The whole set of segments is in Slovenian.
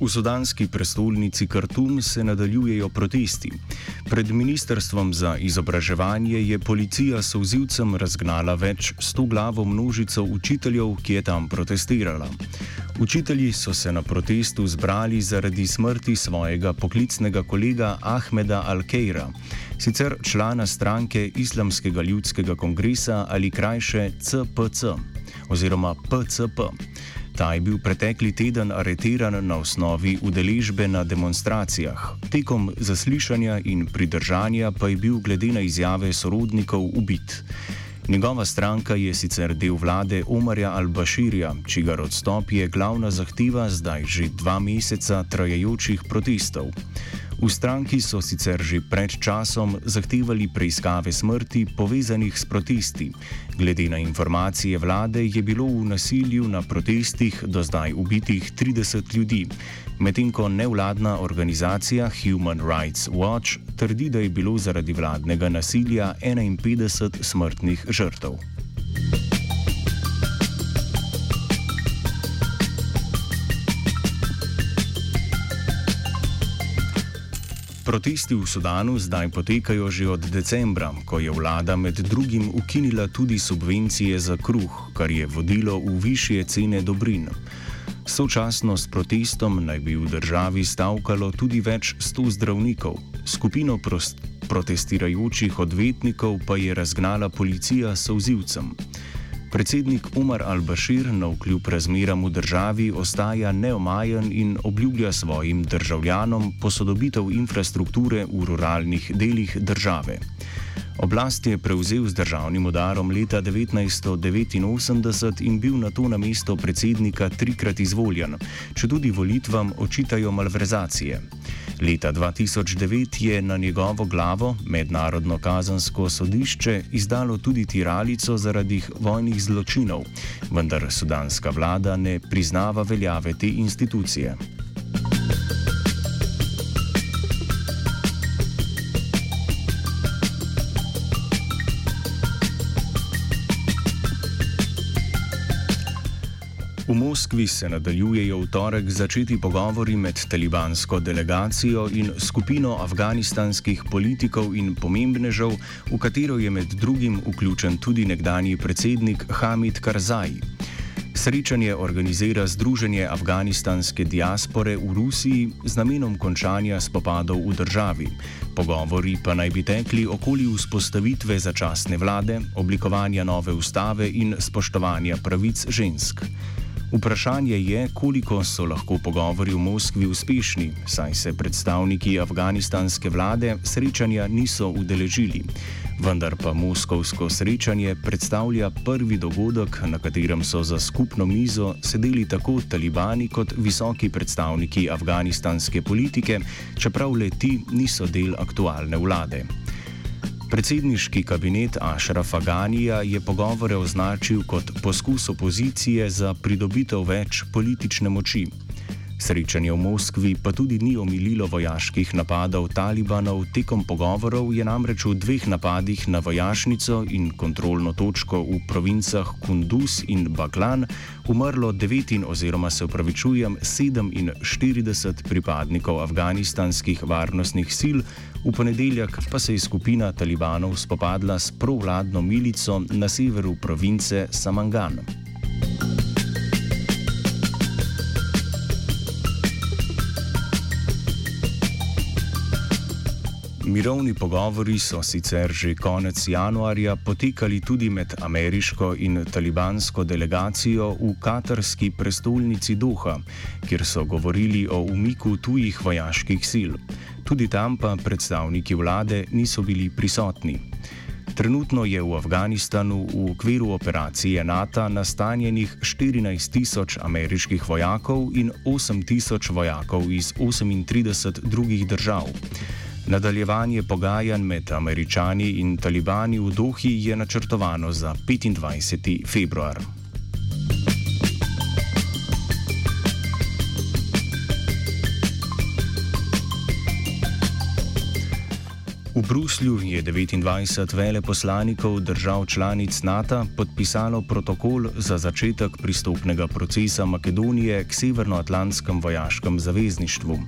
V sudanski prestolnici Khartoum se nadaljujejo protesti. Pred ministrstvom za izobraževanje je policija sozivcem razgnala več sto glavo množico učiteljev, ki je tam protestirala. Učitelji so se na protestu zbrali zaradi smrti svojega poklicnega kolega Ahmeda Al-Keira, sicer člana stranke Islamskega ljudskega kongresa ali krajše CPC oziroma PCP. Ta je bil pretekli teden areteran na osnovi udeležbe na demonstracijah. Tekom zaslišanja in pridržanja pa je bil glede na izjave sorodnikov ubit. Njegova stranka je sicer del vlade Omarja al-Bashirja, čigar odstop je glavna zahteva zdaj že dva meseca trajajočih protestov. V stranki so sicer že pred časom zahtevali preiskave smrti povezanih s protesti. Glede na informacije vlade je bilo v nasilju na protestih do zdaj ubitih 30 ljudi, medtem ko nevladna organizacija Human Rights Watch trdi, da je bilo zaradi vladnega nasilja 51 smrtnih žrtev. Protesti v Sudanu zdaj potekajo že od decembra, ko je vlada med drugim ukinila tudi subvencije za kruh, kar je vodilo v višje cene dobrin. Sočasno s protestom naj bi v državi stavkalo tudi več sto zdravnikov. Skupino protestirajočih odvetnikov pa je razgnala policija s sozivcem. Predsednik Umar al-Bashir na vkljub razmeram v državi ostaja neomajen in obljublja svojim državljanom posodobitev infrastrukture v ruralnih delih države. Oblast je prevzel z državnim udarom leta 1989 in bil na to na mesto predsednika trikrat izvoljen, če tudi volitvam očitajo malverzacije. Leta 2009 je na njegovo glavo Mednarodno kazansko sodišče izdalo tudi tiralico zaradi vojnih zločinov, vendar sudanska vlada ne priznava veljave te institucije. Moskvi se nadaljujejo v torek začeti pogovori med talibansko delegacijo in skupino afganistanskih politikov in pomembnežev, v katero je med drugim vključen tudi nekdani predsednik Hamid Karzai. Srečanje organizira Združenje afganistanske diaspore v Rusiji z namenom končanja spopadov v državi. Pogovori pa naj bi tekli okoli vzpostavitve začasne vlade, oblikovanja nove ustave in spoštovanja pravic žensk. Vprašanje je, koliko so lahko pogovori v Moskvi uspešni, saj se predstavniki afganistanske vlade srečanja niso udeležili. Vendar pa moskovsko srečanje predstavlja prvi dogodek, na katerem so za skupno mizo sedeli tako talibani kot visoki predstavniki afganistanske politike, čeprav le ti niso del aktualne vlade. Predsedniški kabinet Ašrafa Ganija je pogovore označil kot poskus opozicije za pridobitev več politične moči. Srečanje v Moskvi pa tudi ni omililo vojaških napadov talibanov. Tekom pogovorov je namreč v dveh napadih na vojašnico in kontrolno točko v provincah Kunduz in Baglan umrlo 9 oziroma se upravičujem 47 pripadnikov afganistanskih varnostnih sil, v ponedeljek pa se je skupina talibanov spopadla s provladno milico na severu province Samangan. Mirovni pogovori so sicer že konec januarja potekali tudi med ameriško in talibansko delegacijo v katarski prestolnici Doha, kjer so govorili o umiku tujih vojaških sil. Tudi tam pa predstavniki vlade niso bili prisotni. Trenutno je v Afganistanu v okviru operacije NATO nastanjenih 14 tisoč ameriških vojakov in 8 tisoč vojakov iz 38 drugih držav. Nadaljevanje pogajanj med američani in talibani v Dohi je načrtovano za 25. februar. V Bruslju je 29 veleposlanikov držav članic NATO podpisalo protokol za začetek pristopnega procesa Makedonije k Severnoatlantskem vojaškem zavezništvu.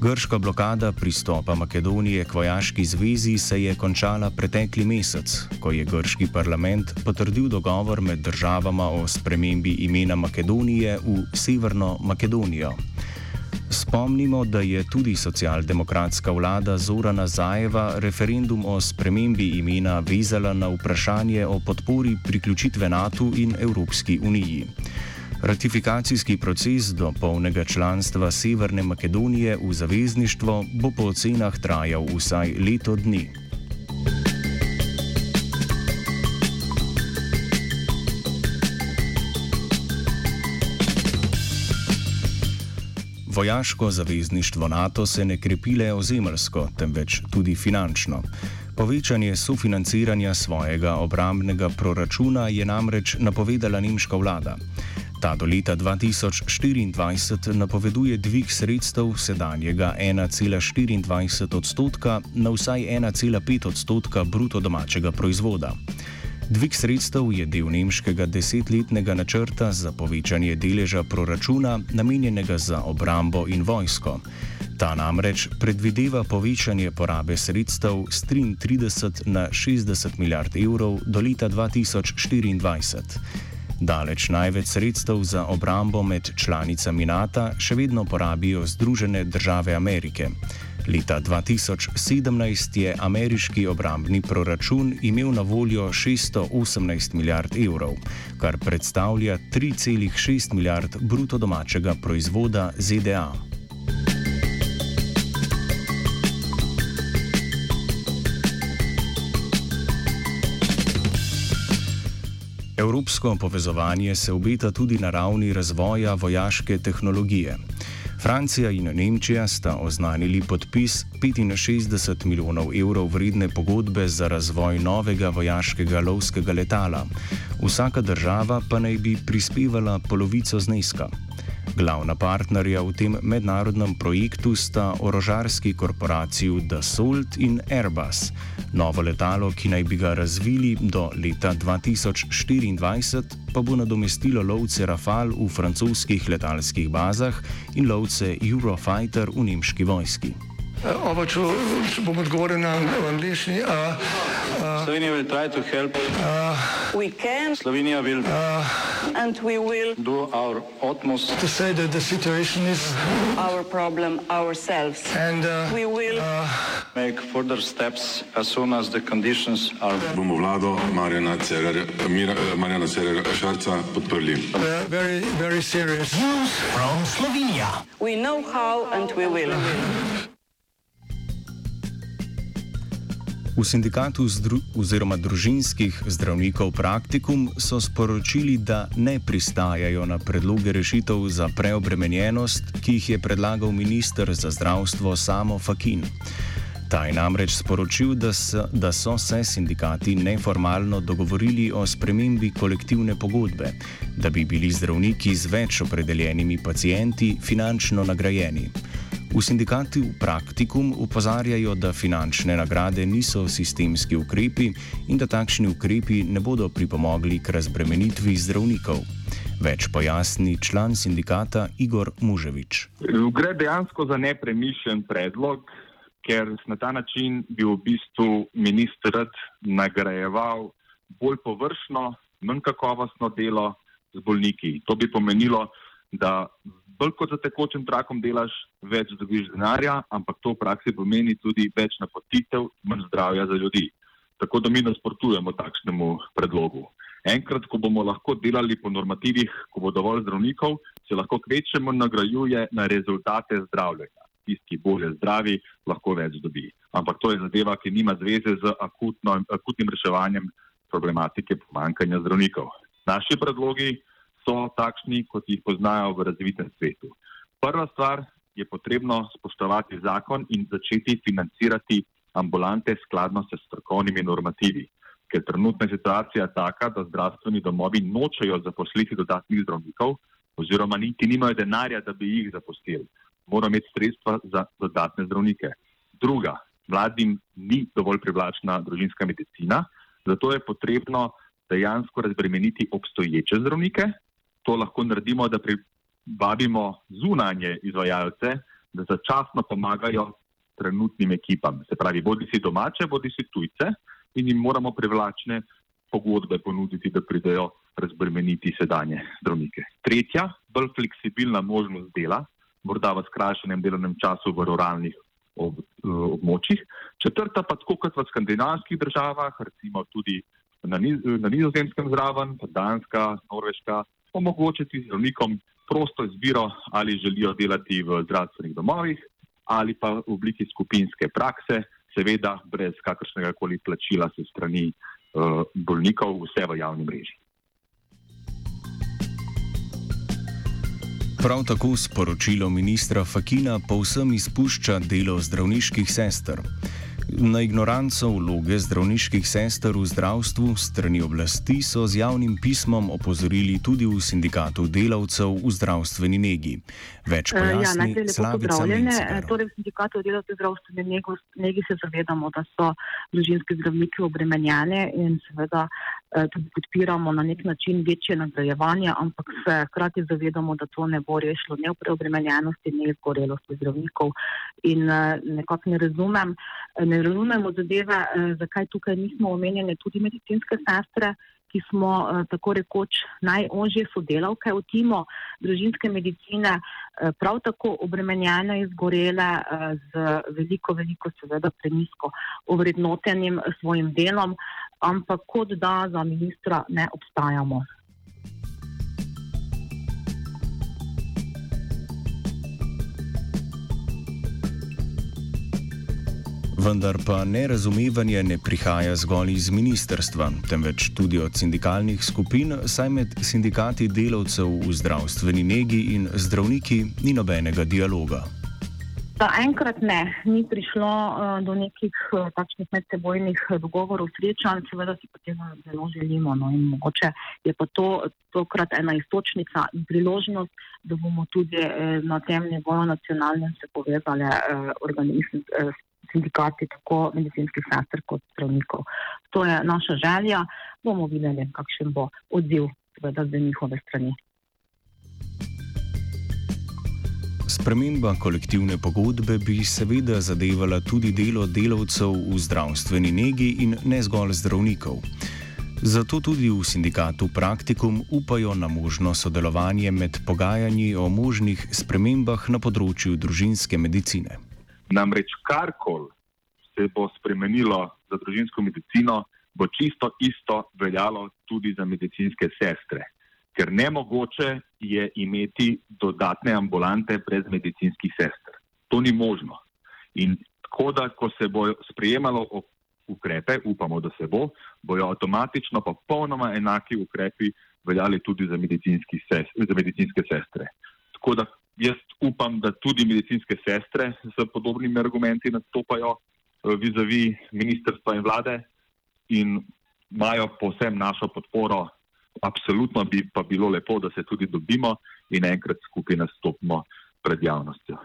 Grška blokada pristopa Makedonije k vojaški zvezi se je končala pretekli mesec, ko je grški parlament potrdil dogovor med državama o spremembi imena Makedonije v Severno Makedonijo. Spomnimo, da je tudi socialdemokratska vlada Zorana Zajeva referendum o spremembi imena vezala na vprašanje o podpori priključitve NATO in Evropski uniji. Ratifikacijski proces do polnega članstva Severne Makedonije v zavezništvo bo po ocenah trajal vsaj leto dni. Vojaško zavezništvo NATO se ne krepi le ozemljsko, temveč tudi finančno. Povečanje sofinanciranja svojega obrambnega proračuna je namreč napovedala nemška vlada. Ta do leta 2024 napoveduje dvig sredstev sedanjega 1,24 odstotka na vsaj 1,5 odstotka bruto domačega proizvoda. Dvig sredstev je del nemškega desetletnega načrta za povečanje deleža proračuna, namenjenega za obrambo in vojsko. Ta namreč predvideva povečanje porabe sredstev z 33 na 60 milijard evrov do leta 2024. Daleč največ sredstev za obrambo med članicami NATO še vedno porabijo Združene države Amerike. Leta 2017 je ameriški obrambni proračun imel na voljo 618 milijard evrov, kar predstavlja 3,6 milijard bruto domačega proizvoda ZDA. Evropsko povezovanje se obeta tudi na ravni razvoja vojaške tehnologije. Francija in Nemčija sta oznanili podpis 65 milijonov evrov vredne pogodbe za razvoj novega vojaškega lovskega letala. Vsaka država pa naj bi prispevala polovico zneska. Glavna partnerja v tem mednarodnem projektu sta orožarski korporaciji Dassault in Airbus. Novo letalo, ki naj bi ga razvili do leta 2024, pa bo nadomestilo lovce Rafale v francoskih letalskih bazah in lovce Eurofighter v nemški vojski. Oba, če bom odgovoril na angliški. Slovenija bo poskušala pomagati. Slovenija bo naredila svoj utmost, da bo rekla, da je situacija naš problem, naš sebe. In mi bomo naredili nadaljnje korake, as soon as the conditions are. Bomo vlado Marjana Cererera Šarca podprli. Very, very serious. News from Slovenija. We know how and we will. V sindikatu zdru, oziroma družinskih zdravnikov Praktikum so sporočili, da ne pristajajo na predloge rešitev za preobremenjenost, ki jih je predlagal ministr za zdravstvo Samo Fakin. Ta je namreč sporočil, da so, da so se sindikati neformalno dogovorili o spremembi kolektivne pogodbe, da bi bili zdravniki z več opredeljenimi pacijenti finančno nagrajeni. V sindikatu Praktikum upozarjajo, da finančne nagrade niso sistemski ukrepi in da takšni ukrepi ne bodo pripomogli k razbremenitvi zdravnikov. Več pojasni član sindikata Igor Muževič. Gre dejansko za nepremišljen predlog, ker na ta način bi v bistvu ministr nagrajeval bolj površno, manj kakovostno delo z bolniki. To bi pomenilo, da bolj kot za tekočim trakom delaš, več dobiš denarja, ampak to v praksi pomeni tudi več napotitev, manj zdravja za ljudi. Tako da mi nasprotujemo takšnemu predlogu. Enkrat, ko bomo lahko delali po normativih, ko bo dovolj zdravnikov, se lahko kvečemo nagrajuje na rezultate zdravljenja. Tisti, ki bolje zdravi, lahko več dobi. Ampak to je zadeva, ki nima zveze z akutno, akutnim reševanjem problematike pomankanja zdravnikov. Naši predlogi so takšni, kot jih poznajo v razvitem svetu. Prva stvar je potrebno spoštovati zakon in začeti financirati ambulante skladno s strokovnimi normativi. Ker trenutna situacija je taka, da zdravstveni domovi nočejo zaposliti dodatnih zdravnikov, oziroma niti nimajo denarja, da bi jih zaposlili. Morajo imeti sredstva za dodatne zdravnike. Druga, mladim ni dovolj privlačna družinska medicina, zato je potrebno dejansko razbremeniti obstoječe zdravnike. To lahko naredimo, da privabimo zunanje izvajalce, da začasno pomagajo trenutnim ekipam, se pravi, bodi si domače, bodi si tujce, in jim moramo privlačne pogodbe ponuditi, da pridejo razbremeniti sedanje zdravnike. Tretja, bolj fleksibilna možnost dela, morda v skrajšanem delovnem času v ruralnih ob, eh, območjih. Četrta pa tako kot v skandinavskih državah, recimo tudi na, niz, na nizozemskem zraven, Danska, Norveška, omogočiti zdravnikom prosto izbiro, ali želijo delati v zdravstvenih domovih ali pa v obliki skupinske prakse, seveda brez kakršnega koli plačila se strani uh, bolnikov, vse v javni mreži. Prav tako sporočilo ministra Fakina povsem izpušča delo zdravniških sester. Na ignoranco vloge zdravniških sester v zdravstvu strani oblasti so z javnim pismom opozorili tudi v sindikatu delavcev v zdravstveni negi. Več eh, ja, pojasni ja, Slavica Mencigar. Torej, v sindikatu delavcev v zdravstveni negi se zavedamo, da so družinski zdravniki obremenjeni in seveda Eh, tudi podpiramo na nek način večje nagrajevanje, ampak se hkrati zavedamo, da to ne bo rešilo ne v preobremenjenosti, ne izgorelosti zdravnikov. In eh, nekako ne razumem, ne razumemo zadeve, eh, zakaj tukaj nismo omenjene tudi medicinske sestre, ki smo tako rekoč najožje sodelavke v timu družinske medicine, prav tako obremenjene, izgorele z veliko, veliko seveda prenisko ovrednotenim svojim delom ampak kot da za ministra ne obstajamo. Vendar pa nerazumevanje ne prihaja zgolj iz ministrstva, temveč tudi od sindikalnih skupin, saj med sindikati delavcev v zdravstveni negi in zdravniki ni nobenega dialoga. Zaenkrat ne, ni prišlo uh, do nekih uh, takšnih medsebojnih dogovorov, srečanj, seveda si pa tega zelo želimo. No, in mogoče je pa to tokrat ena istočnica in priložnost, da bomo tudi uh, na tem nivoju nacionalnem se povezali uh, organizmi. Uh, Sindikati, tako medicinskih sester, kot zdravnikov. To je naša želja. Bomo videli, kakšen bo odziv, seveda, z njihove strani. Sprememba kolektivne pogodbe bi seveda zadevala tudi delo delavcev v zdravstveni negi in ne zgolj zdravnikov. Zato tudi v sindikatu Praktikum upajo na možno sodelovanje med pogajanji o možnih spremembah na področju družinske medicine. Namreč karkoli se bo spremenilo za družinsko medicino, bo čisto isto veljalo tudi za medicinske sestre ker nemogoče je imeti dodatne ambulante brez medicinskih sester. To ni možno. In tako da, ko se bo sprejemalo ukrepe, upamo, da se bo, bojo avtomatično popolnoma enaki ukrepi veljali tudi za, ses, za medicinske sestre. Tako da jaz upam, da tudi medicinske sestre z podobnimi argumenti nastopajo eh, vizavi ministrstva in vlade in imajo posebno našo podporo Absolutno bi pa bilo lepo, da se tudi dobimo in enkrat skupaj nastopimo pred javnostjo.